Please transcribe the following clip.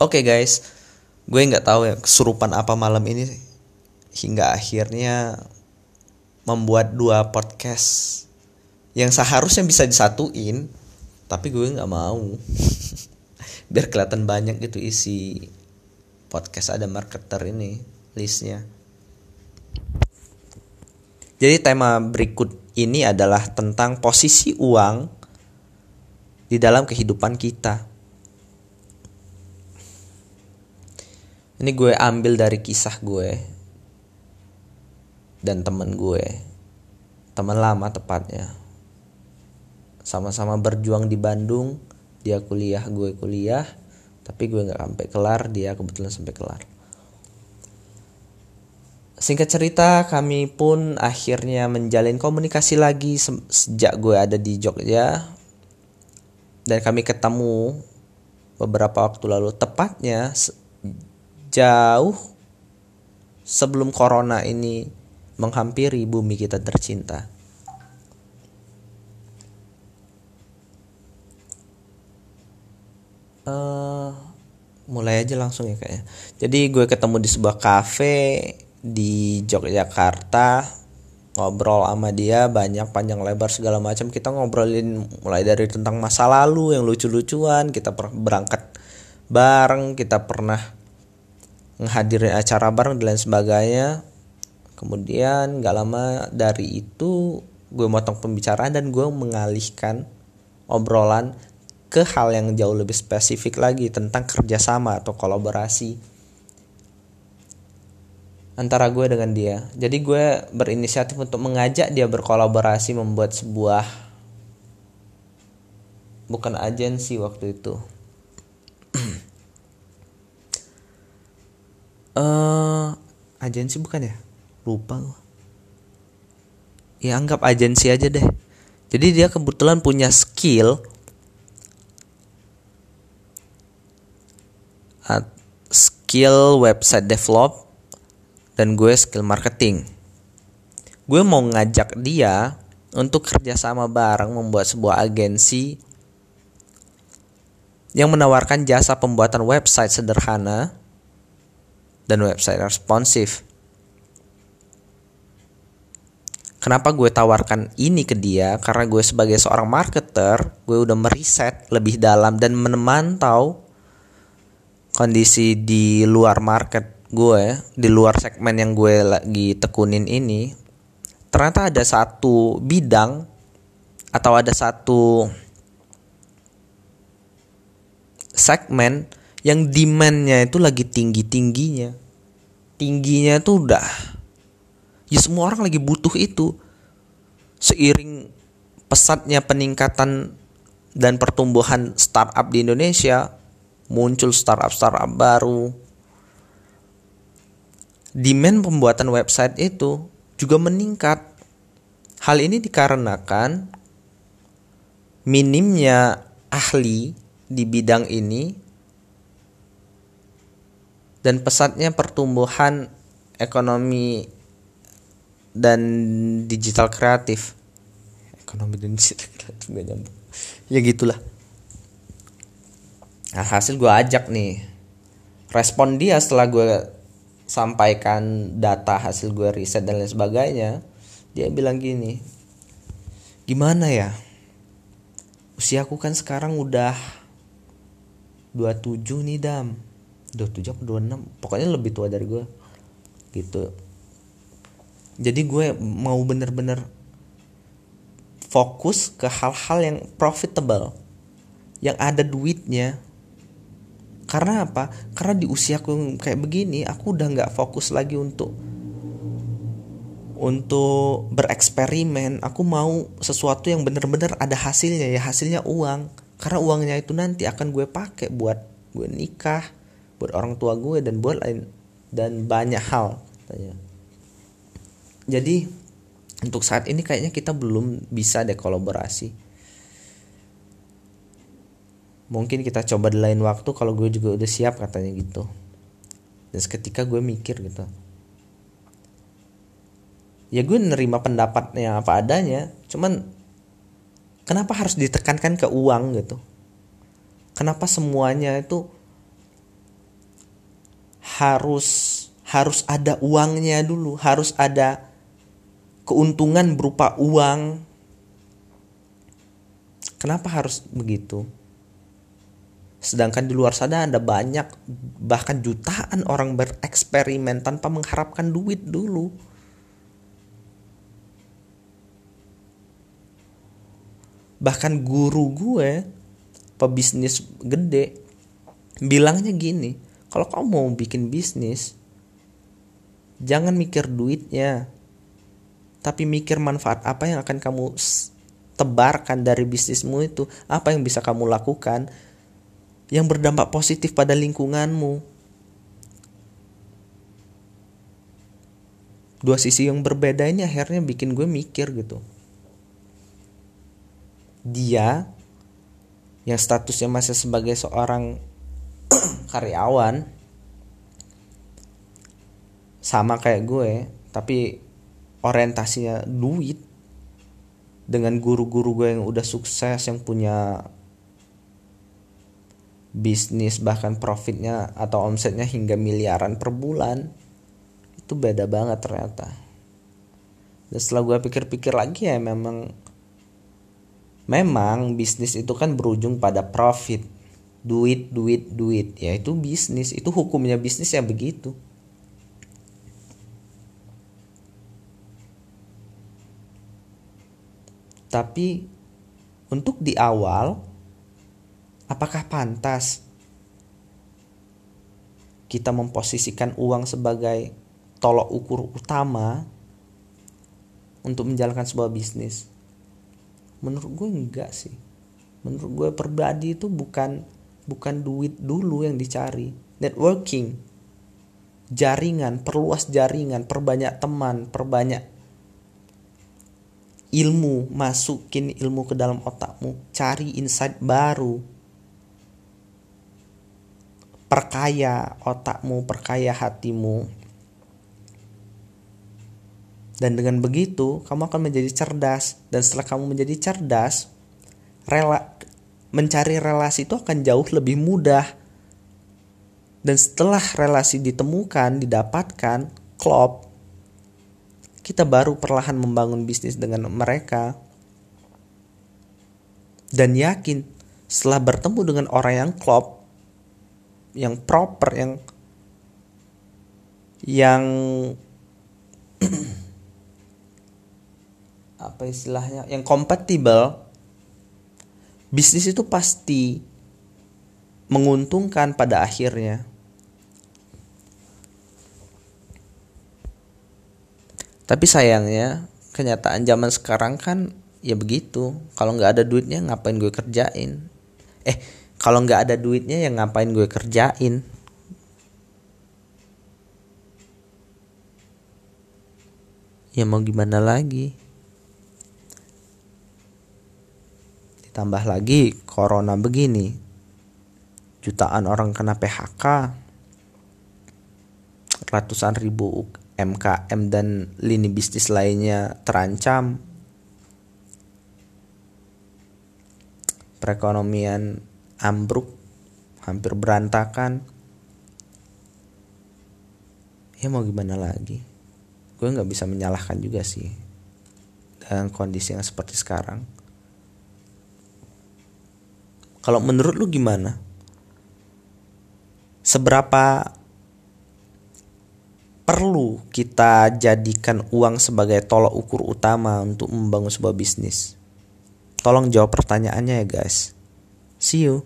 Oke guys, gue nggak tahu ya kesurupan apa malam ini hingga akhirnya membuat dua podcast yang seharusnya bisa disatuin, tapi gue nggak mau. Biar kelihatan banyak gitu isi podcast ada marketer ini listnya. Jadi tema berikut ini adalah tentang posisi uang di dalam kehidupan kita. Ini gue ambil dari kisah gue dan temen gue, teman lama tepatnya. Sama-sama berjuang di Bandung, dia kuliah, gue kuliah, tapi gue nggak sampai kelar, dia kebetulan sampai kelar. Singkat cerita, kami pun akhirnya menjalin komunikasi lagi sejak gue ada di Jogja. Dan kami ketemu beberapa waktu lalu, tepatnya jauh sebelum corona ini menghampiri bumi kita tercinta. Uh, mulai aja langsung ya kayaknya. Jadi gue ketemu di sebuah cafe di Yogyakarta ngobrol sama dia banyak panjang lebar segala macam kita ngobrolin mulai dari tentang masa lalu yang lucu-lucuan kita berangkat bareng kita pernah menghadiri acara bareng dan lain sebagainya. Kemudian gak lama dari itu gue motong pembicaraan dan gue mengalihkan obrolan ke hal yang jauh lebih spesifik lagi tentang kerjasama atau kolaborasi antara gue dengan dia. Jadi gue berinisiatif untuk mengajak dia berkolaborasi membuat sebuah bukan agensi waktu itu uh, agensi bukan ya? Lupa gue ya anggap agensi aja deh. Jadi dia kebetulan punya skill skill website develop dan gue skill marketing. Gue mau ngajak dia untuk kerjasama bareng membuat sebuah agensi yang menawarkan jasa pembuatan website sederhana dan website responsif. Kenapa gue tawarkan ini ke dia? Karena gue sebagai seorang marketer, gue udah meriset lebih dalam dan memantau kondisi di luar market gue, di luar segmen yang gue lagi tekunin ini. Ternyata ada satu bidang atau ada satu segmen yang demandnya itu lagi tinggi tingginya tingginya itu udah ya semua orang lagi butuh itu. Seiring pesatnya peningkatan dan pertumbuhan startup di Indonesia muncul startup startup baru. Demand pembuatan website itu juga meningkat. Hal ini dikarenakan minimnya ahli di bidang ini dan pesatnya pertumbuhan ekonomi dan digital kreatif. Ekonomi dan digital kreatif gak nyambung. Ya gitulah. Nah hasil gue ajak nih. Respon dia setelah gue sampaikan data hasil gue riset dan lain sebagainya dia bilang gini gimana ya? Usiaku kan sekarang udah 27 nih dam 27 atau 26 pokoknya lebih tua dari gue gitu. Jadi gue mau bener-bener fokus ke hal-hal yang profitable yang ada duitnya. Karena apa? Karena di usiaku kayak begini aku udah nggak fokus lagi untuk untuk bereksperimen. Aku mau sesuatu yang bener-bener ada hasilnya ya hasilnya uang. Karena uangnya itu nanti akan gue pakai buat gue nikah buat orang tua gue dan buat lain dan banyak hal katanya. Jadi untuk saat ini kayaknya kita belum bisa deh kolaborasi. Mungkin kita coba di lain waktu kalau gue juga udah siap katanya gitu. Dan seketika gue mikir gitu. Ya gue nerima pendapatnya apa adanya, cuman kenapa harus ditekankan ke uang gitu? Kenapa semuanya itu harus harus ada uangnya dulu, harus ada keuntungan berupa uang. Kenapa harus begitu? Sedangkan di luar sana ada banyak bahkan jutaan orang bereksperimen tanpa mengharapkan duit dulu. Bahkan guru gue, pebisnis gede, bilangnya gini, kalau kamu mau bikin bisnis, jangan mikir duitnya, tapi mikir manfaat apa yang akan kamu tebarkan dari bisnismu itu, apa yang bisa kamu lakukan yang berdampak positif pada lingkunganmu. Dua sisi yang berbeda ini akhirnya bikin gue mikir gitu. Dia yang statusnya masih sebagai seorang karyawan sama kayak gue, tapi orientasinya duit. Dengan guru-guru gue yang udah sukses yang punya bisnis bahkan profitnya atau omsetnya hingga miliaran per bulan itu beda banget ternyata. Dan setelah gue pikir-pikir lagi ya memang memang bisnis itu kan berujung pada profit duit duit duit ya itu bisnis itu hukumnya bisnis ya begitu tapi untuk di awal Apakah pantas kita memposisikan uang sebagai tolok ukur utama untuk menjalankan sebuah bisnis? Menurut gue enggak sih. Menurut gue pribadi itu bukan bukan duit dulu yang dicari, networking. Jaringan, perluas jaringan, perbanyak teman, perbanyak ilmu, masukin ilmu ke dalam otakmu, cari insight baru perkaya otakmu, perkaya hatimu. Dan dengan begitu, kamu akan menjadi cerdas. Dan setelah kamu menjadi cerdas, rela mencari relasi itu akan jauh lebih mudah. Dan setelah relasi ditemukan, didapatkan, klop, kita baru perlahan membangun bisnis dengan mereka. Dan yakin, setelah bertemu dengan orang yang klop, yang proper yang yang apa istilahnya yang kompatibel bisnis itu pasti menguntungkan pada akhirnya. Tapi sayangnya kenyataan zaman sekarang kan ya begitu. Kalau nggak ada duitnya ngapain gue kerjain? Eh kalau nggak ada duitnya ya ngapain gue kerjain? Ya mau gimana lagi ditambah lagi corona begini jutaan orang kena PHK ratusan ribu MKM dan lini bisnis lainnya terancam perekonomian ambruk, hampir berantakan. Ya mau gimana lagi? Gue nggak bisa menyalahkan juga sih dengan kondisi yang seperti sekarang. Kalau menurut lu gimana? Seberapa perlu kita jadikan uang sebagai tolok ukur utama untuk membangun sebuah bisnis? Tolong jawab pertanyaannya ya guys. See you.